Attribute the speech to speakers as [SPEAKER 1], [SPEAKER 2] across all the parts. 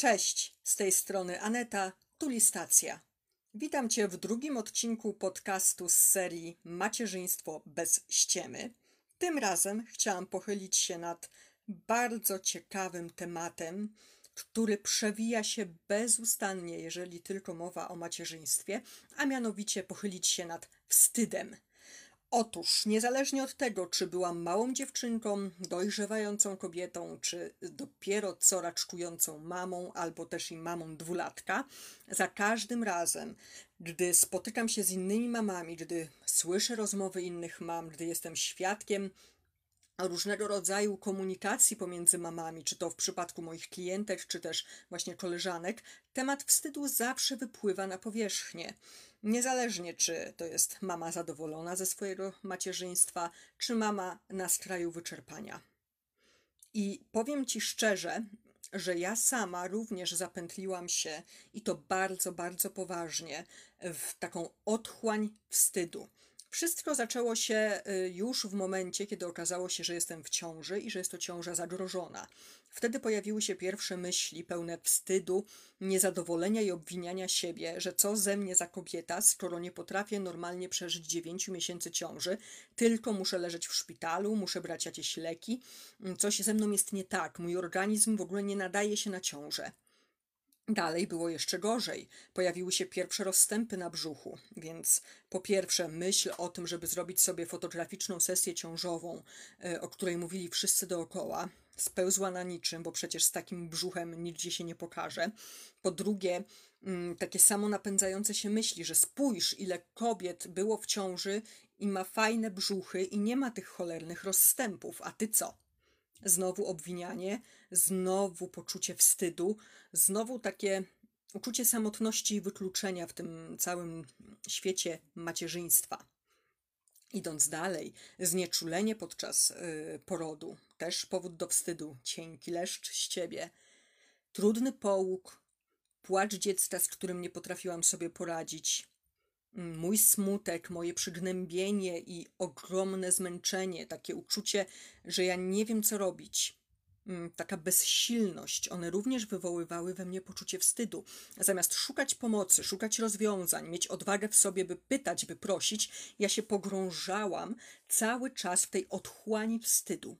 [SPEAKER 1] Cześć, z tej strony Aneta, Tulistacja. Witam Cię w drugim odcinku podcastu z serii Macierzyństwo bez ściemy. Tym razem chciałam pochylić się nad bardzo ciekawym tematem, który przewija się bezustannie, jeżeli tylko mowa o macierzyństwie, a mianowicie pochylić się nad wstydem. Otóż, niezależnie od tego, czy byłam małą dziewczynką, dojrzewającą kobietą, czy dopiero co raczkującą mamą, albo też i mamą dwulatka, za każdym razem, gdy spotykam się z innymi mamami, gdy słyszę rozmowy innych mam, gdy jestem świadkiem różnego rodzaju komunikacji pomiędzy mamami, czy to w przypadku moich klientek, czy też właśnie koleżanek, temat wstydu zawsze wypływa na powierzchnię. Niezależnie, czy to jest mama zadowolona ze swojego macierzyństwa, czy mama na skraju wyczerpania. I powiem ci szczerze, że ja sama również zapętliłam się i to bardzo, bardzo poważnie w taką otchłań wstydu. Wszystko zaczęło się y, już w momencie, kiedy okazało się, że jestem w ciąży i że jest to ciąża zagrożona. Wtedy pojawiły się pierwsze myśli pełne wstydu, niezadowolenia i obwiniania siebie, że co ze mnie za kobieta, skoro nie potrafię normalnie przeżyć dziewięciu miesięcy ciąży, tylko muszę leżeć w szpitalu, muszę brać jakieś leki, coś ze mną jest nie tak, mój organizm w ogóle nie nadaje się na ciążę. Dalej było jeszcze gorzej. Pojawiły się pierwsze rozstępy na brzuchu, więc po pierwsze myśl o tym, żeby zrobić sobie fotograficzną sesję ciążową, e, o której mówili wszyscy dookoła, spełzła na niczym, bo przecież z takim brzuchem nigdzie się nie pokaże. Po drugie, mm, takie samo napędzające się myśli, że spójrz, ile kobiet było w ciąży i ma fajne brzuchy i nie ma tych cholernych rozstępów, a ty co? Znowu obwinianie, znowu poczucie wstydu, znowu takie uczucie samotności i wykluczenia w tym całym świecie macierzyństwa. Idąc dalej, znieczulenie podczas y, porodu, też powód do wstydu, cienki leszcz z ciebie, trudny połóg, płacz dziecka, z którym nie potrafiłam sobie poradzić, mój smutek, moje przygnębienie i ogromne zmęczenie, takie uczucie, że ja nie wiem co robić, mm, taka bezsilność, one również wywoływały we mnie poczucie wstydu. Zamiast szukać pomocy, szukać rozwiązań, mieć odwagę w sobie, by pytać, by prosić, ja się pogrążałam cały czas w tej otchłani wstydu.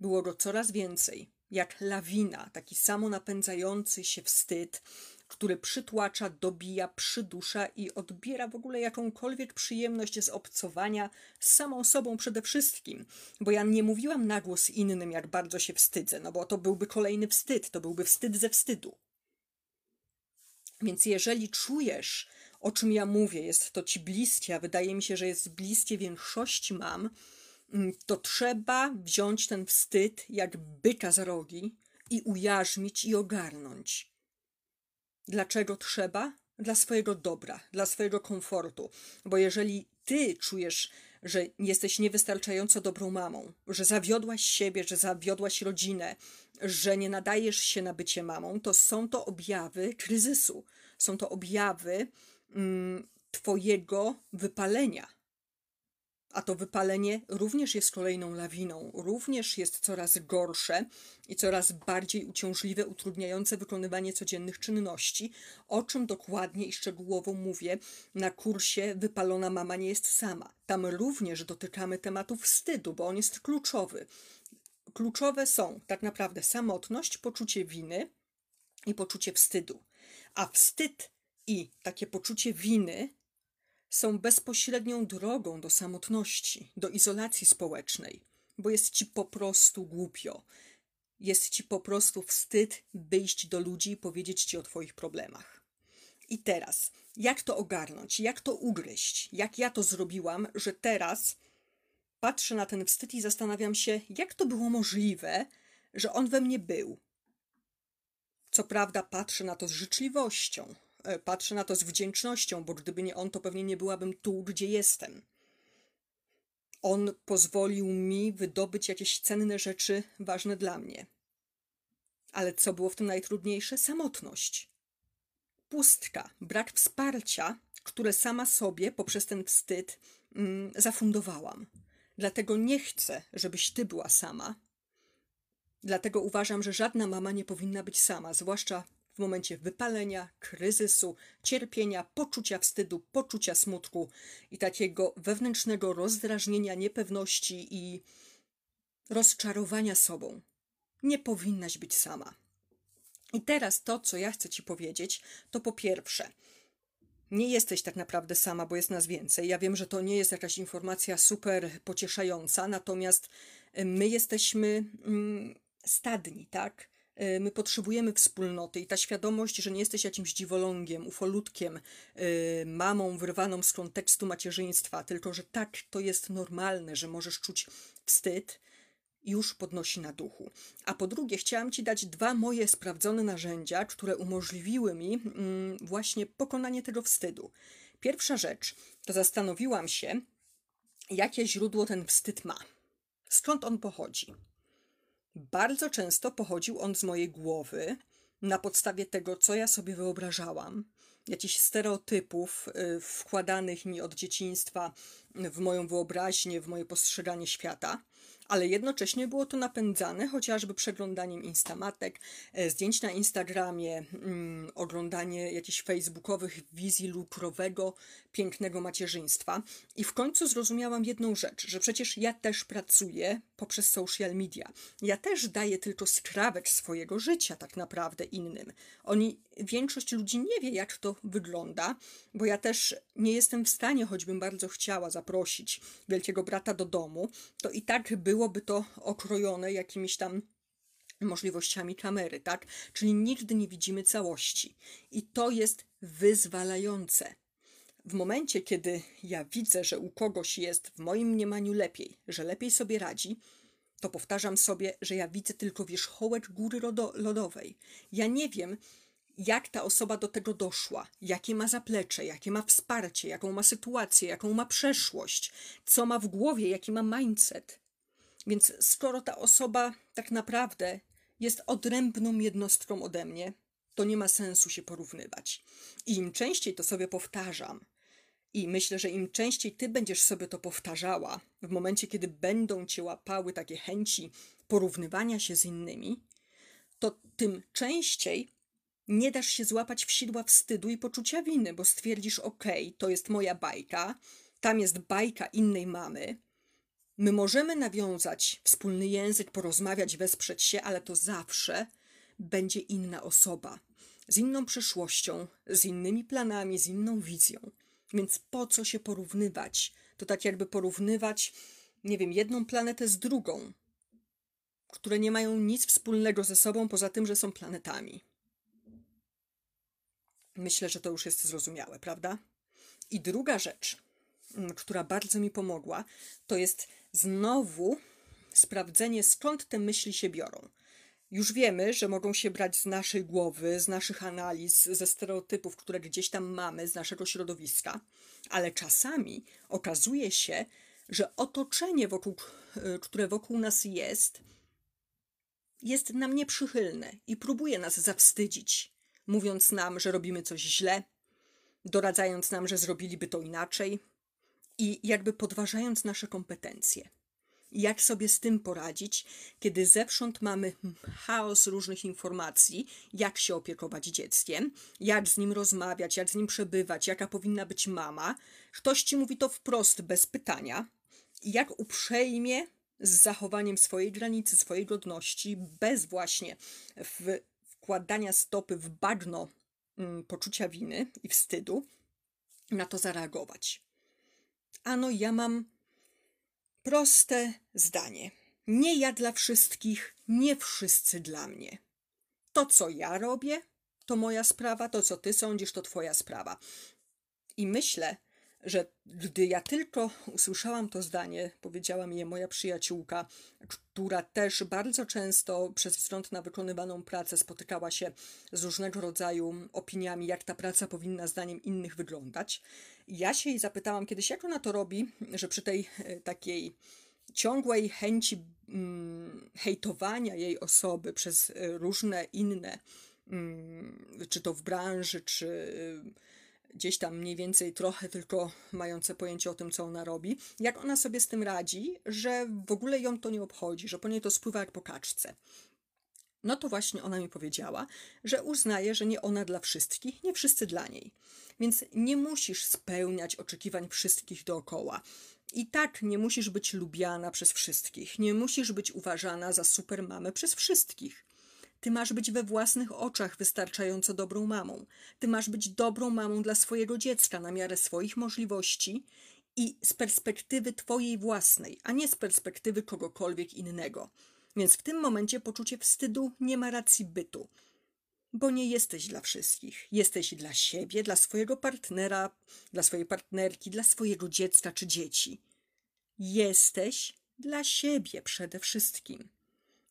[SPEAKER 1] Było go coraz więcej, jak lawina, taki samo napędzający się wstyd, który przytłacza, dobija, przydusza i odbiera w ogóle jakąkolwiek przyjemność z obcowania z samą sobą przede wszystkim. Bo ja nie mówiłam na głos innym, jak bardzo się wstydzę, no bo to byłby kolejny wstyd, to byłby wstyd ze wstydu. Więc jeżeli czujesz, o czym ja mówię, jest to ci bliskie, a wydaje mi się, że jest bliskie większości mam, mm, to trzeba wziąć ten wstyd jak byka za rogi i ujarzmić i ogarnąć. Dlaczego trzeba? Dla swojego dobra, dla swojego komfortu. Bo jeżeli ty czujesz, że jesteś niewystarczająco dobrą mamą, że zawiodłaś siebie, że zawiodłaś rodzinę, że nie nadajesz się na bycie mamą, to są to objawy kryzysu. Są to objawy mm, Twojego wypalenia. A to wypalenie również jest kolejną lawiną, również jest coraz gorsze i coraz bardziej uciążliwe, utrudniające wykonywanie codziennych czynności, o czym dokładnie i szczegółowo mówię na kursie Wypalona mama nie jest sama. Tam również dotykamy tematu wstydu, bo on jest kluczowy. Kluczowe są tak naprawdę samotność, poczucie winy i poczucie wstydu. A wstyd i takie poczucie winy są bezpośrednią drogą do samotności, do izolacji społecznej, bo jest ci po prostu głupio. Jest ci po prostu wstyd wyjść do ludzi i powiedzieć ci o twoich problemach. I teraz, jak to ogarnąć, jak to ugryźć, jak ja to zrobiłam, że teraz patrzę na ten wstyd i zastanawiam się, jak to było możliwe, że on we mnie był. Co prawda, patrzę na to z życzliwością, patrzę na to z wdzięcznością, bo gdyby nie on, to pewnie nie byłabym tu, gdzie jestem. On pozwolił mi wydobyć jakieś cenne rzeczy ważne dla mnie. Ale co było w tym najtrudniejsze? Samotność. Pustka, brak wsparcia, które sama sobie poprzez ten wstyd mm, zafundowałam. Dlatego nie chcę, żebyś ty była sama. Dlatego uważam, że żadna mama nie powinna być sama, zwłaszcza w momencie wypalenia, kryzysu, cierpienia, poczucia wstydu, poczucia smutku i takiego wewnętrznego rozdrażnienia, niepewności i rozczarowania sobą. Nie powinnaś być sama. I teraz to, co ja chcę Ci powiedzieć, to po pierwsze, nie jesteś tak naprawdę sama, bo jest nas więcej. Ja wiem, że to nie jest jakaś informacja super pocieszająca, natomiast my jesteśmy mm, stadni, tak? Y, my potrzebujemy wspólnoty i ta świadomość, że nie jesteś jakimś dziwolągiem, ufolutkiem, y, mamą wyrwaną z kontekstu macierzyństwa, tylko że tak to jest normalne, że możesz czuć wstyd, już podnosi na duchu. A po drugie, chciałam Ci dać dwa moje sprawdzone narzędzia, które umożliwiły mi mm, właśnie pokonanie tego wstydu. Pierwsza rzecz to zastanowiłam się, jakie źródło ten wstyd ma. Skąd on pochodzi? Bardzo często pochodził on z mojej głowy, na podstawie tego, co ja sobie wyobrażałam, jakichś stereotypów y, wkładanych mi od dzieciństwa w moją wyobraźnię, w moje postrzeganie świata ale jednocześnie było to napędzane chociażby przeglądaniem instamatek, e, zdjęć na Instagramie, mm, oglądanie jakichś facebookowych wizji lukrowego, pięknego macierzyństwa. I w końcu zrozumiałam jedną rzecz, że przecież ja też pracuję poprzez social media. Ja też daję tylko skrawek swojego życia tak naprawdę innym. Oni, większość ludzi nie wie, jak to wygląda, bo ja też nie jestem w stanie, choćbym bardzo chciała zaprosić wielkiego brata do domu, to i tak byłoby to okrojone jakimiś tam możliwościami kamery, tak? Czyli nigdy nie widzimy całości. I to jest wyzwalające. W momencie, kiedy ja widzę, że u kogoś jest w moim mniemaniu lepiej, że lepiej sobie radzi, to powtarzam sobie, że ja widzę tylko wierzchołek góry lodowej. Ja nie wiem, jak ta osoba do tego doszła, jakie ma zaplecze, jakie ma wsparcie, jaką ma sytuację, jaką ma przeszłość, co ma w głowie, jaki ma mindset. Więc skoro ta osoba tak naprawdę jest odrębną jednostką ode mnie, to nie ma sensu się porównywać. I im częściej to sobie powtarzam, i myślę, że im częściej ty będziesz sobie to powtarzała, w momencie, kiedy będą cię łapały takie chęci porównywania się z innymi, to tym częściej nie dasz się złapać w sidła wstydu i poczucia winy, bo stwierdzisz: OK, to jest moja bajka, tam jest bajka innej mamy. My możemy nawiązać wspólny język, porozmawiać, wesprzeć się, ale to zawsze będzie inna osoba, z inną przeszłością, z innymi planami, z inną wizją. Więc po co się porównywać? To tak jakby porównywać, nie wiem, jedną planetę z drugą, które nie mają nic wspólnego ze sobą, poza tym, że są planetami. Myślę, że to już jest zrozumiałe, prawda? I druga rzecz, która bardzo mi pomogła, to jest znowu sprawdzenie, skąd te myśli się biorą. Już wiemy, że mogą się brać z naszej głowy, z naszych analiz, ze stereotypów, które gdzieś tam mamy, z naszego środowiska, ale czasami okazuje się, że otoczenie, wokół, e, które wokół nas jest, jest nam nieprzychylne i próbuje nas zawstydzić, mówiąc nam, że robimy coś źle, doradzając nam, że zrobiliby to inaczej i jakby podważając nasze kompetencje jak sobie z tym poradzić, kiedy zewsząd mamy chaos różnych informacji, jak się opiekować dzieckiem, jak z nim rozmawiać, jak z nim przebywać, jaka powinna być mama. Ktoś ci mówi to wprost, bez pytania, jak uprzejmie, z zachowaniem swojej granicy, swojej godności, bez właśnie wkładania stopy w bagno mm, poczucia winy i wstydu, na to zareagować. Ano, ja mam Proste zdanie. Nie ja dla wszystkich, nie wszyscy dla mnie. To, co ja robię, to moja sprawa, to, co ty sądzisz, to twoja sprawa. I myślę, że gdy ja tylko usłyszałam to zdanie, powiedziała mi je moja przyjaciółka, która też bardzo często przez wzgląd na wykonywaną pracę spotykała się z różnego rodzaju opiniami, jak ta praca powinna zdaniem innych wyglądać. Ja się jej zapytałam kiedyś, jak ona to robi, że przy tej e, takiej ciągłej chęci mm, hejtowania jej osoby przez e, różne inne, mm, czy to w branży, czy gdzieś tam mniej więcej trochę tylko mające pojęcie o tym, co ona robi, jak ona sobie z tym radzi, że w ogóle ją to nie obchodzi, że po niej to spływa jak po kaczce. No to właśnie ona mi powiedziała, że uznaje, że nie ona dla wszystkich, nie wszyscy dla niej. Więc nie musisz spełniać oczekiwań wszystkich dookoła. I tak nie musisz być lubiana przez wszystkich, nie musisz być uważana za supermamę przez wszystkich. Ty masz być we własnych oczach wystarczająco dobrą mamą. Ty masz być dobrą mamą dla swojego dziecka na miarę swoich możliwości i z perspektywy Twojej własnej, a nie z perspektywy kogokolwiek innego. Więc w tym momencie poczucie wstydu nie ma racji bytu, bo nie jesteś dla wszystkich. Jesteś dla siebie, dla swojego partnera, dla swojej partnerki, dla swojego dziecka czy dzieci. Jesteś dla siebie przede wszystkim.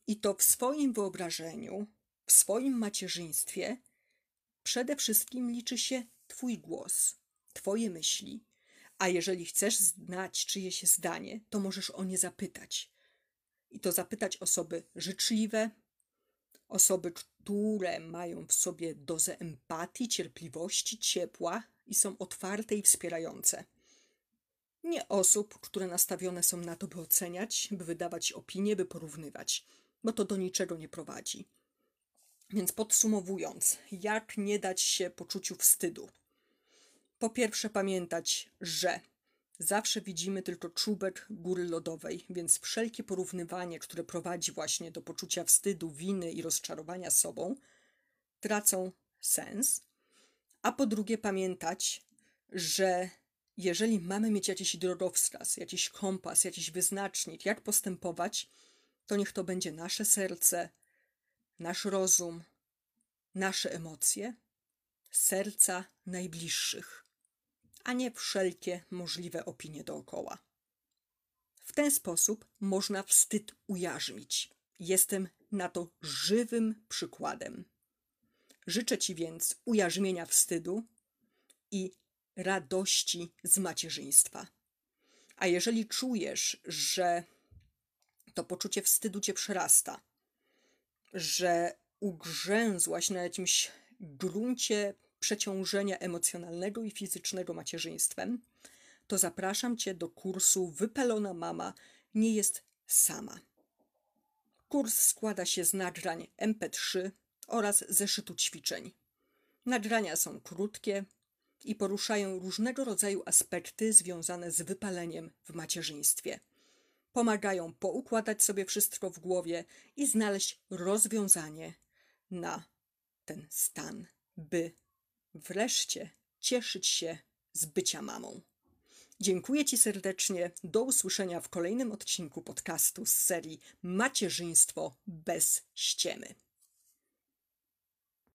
[SPEAKER 1] I to w swoim wyobrażeniu, w swoim macierzyństwie, przede wszystkim liczy się Twój głos, Twoje myśli. A jeżeli chcesz znać czyjeś zdanie, to możesz o nie zapytać. I to zapytać osoby życzliwe, osoby, które mają w sobie dozę empatii, cierpliwości, ciepła i są otwarte i wspierające. Nie osób, które nastawione są na to, by oceniać, by wydawać opinie, by porównywać bo to do niczego nie prowadzi. Więc podsumowując, jak nie dać się poczuciu wstydu? Po pierwsze, pamiętać, że zawsze widzimy tylko czubek góry lodowej, więc wszelkie porównywanie, które prowadzi właśnie do poczucia wstydu, winy i rozczarowania sobą, tracą sens. A po drugie, pamiętać, że jeżeli mamy mieć jakiś drogowskaz, jakiś kompas, jakiś wyznacznik, jak postępować, to niech to będzie nasze serce, nasz rozum, nasze emocje, serca najbliższych, a nie wszelkie możliwe opinie dookoła. W ten sposób można wstyd ujarzmić. Jestem na to żywym przykładem. Życzę Ci więc ujarzmienia wstydu i radości z macierzyństwa. A jeżeli czujesz, że to poczucie wstydu cię przerasta, że ugrzęzłaś na jakimś gruncie przeciążenia emocjonalnego i fizycznego macierzyństwem, to zapraszam cię do kursu Wypalona Mama nie jest sama. Kurs składa się z nagrań MP3 oraz zeszytu ćwiczeń. Nagrania są krótkie i poruszają różnego rodzaju aspekty związane z wypaleniem w macierzyństwie pomagają poukładać sobie wszystko w głowie i znaleźć rozwiązanie na ten stan, by wreszcie cieszyć się z bycia mamą. Dziękuję Ci serdecznie. Do usłyszenia w kolejnym odcinku podcastu z serii Macierzyństwo bez ściemy.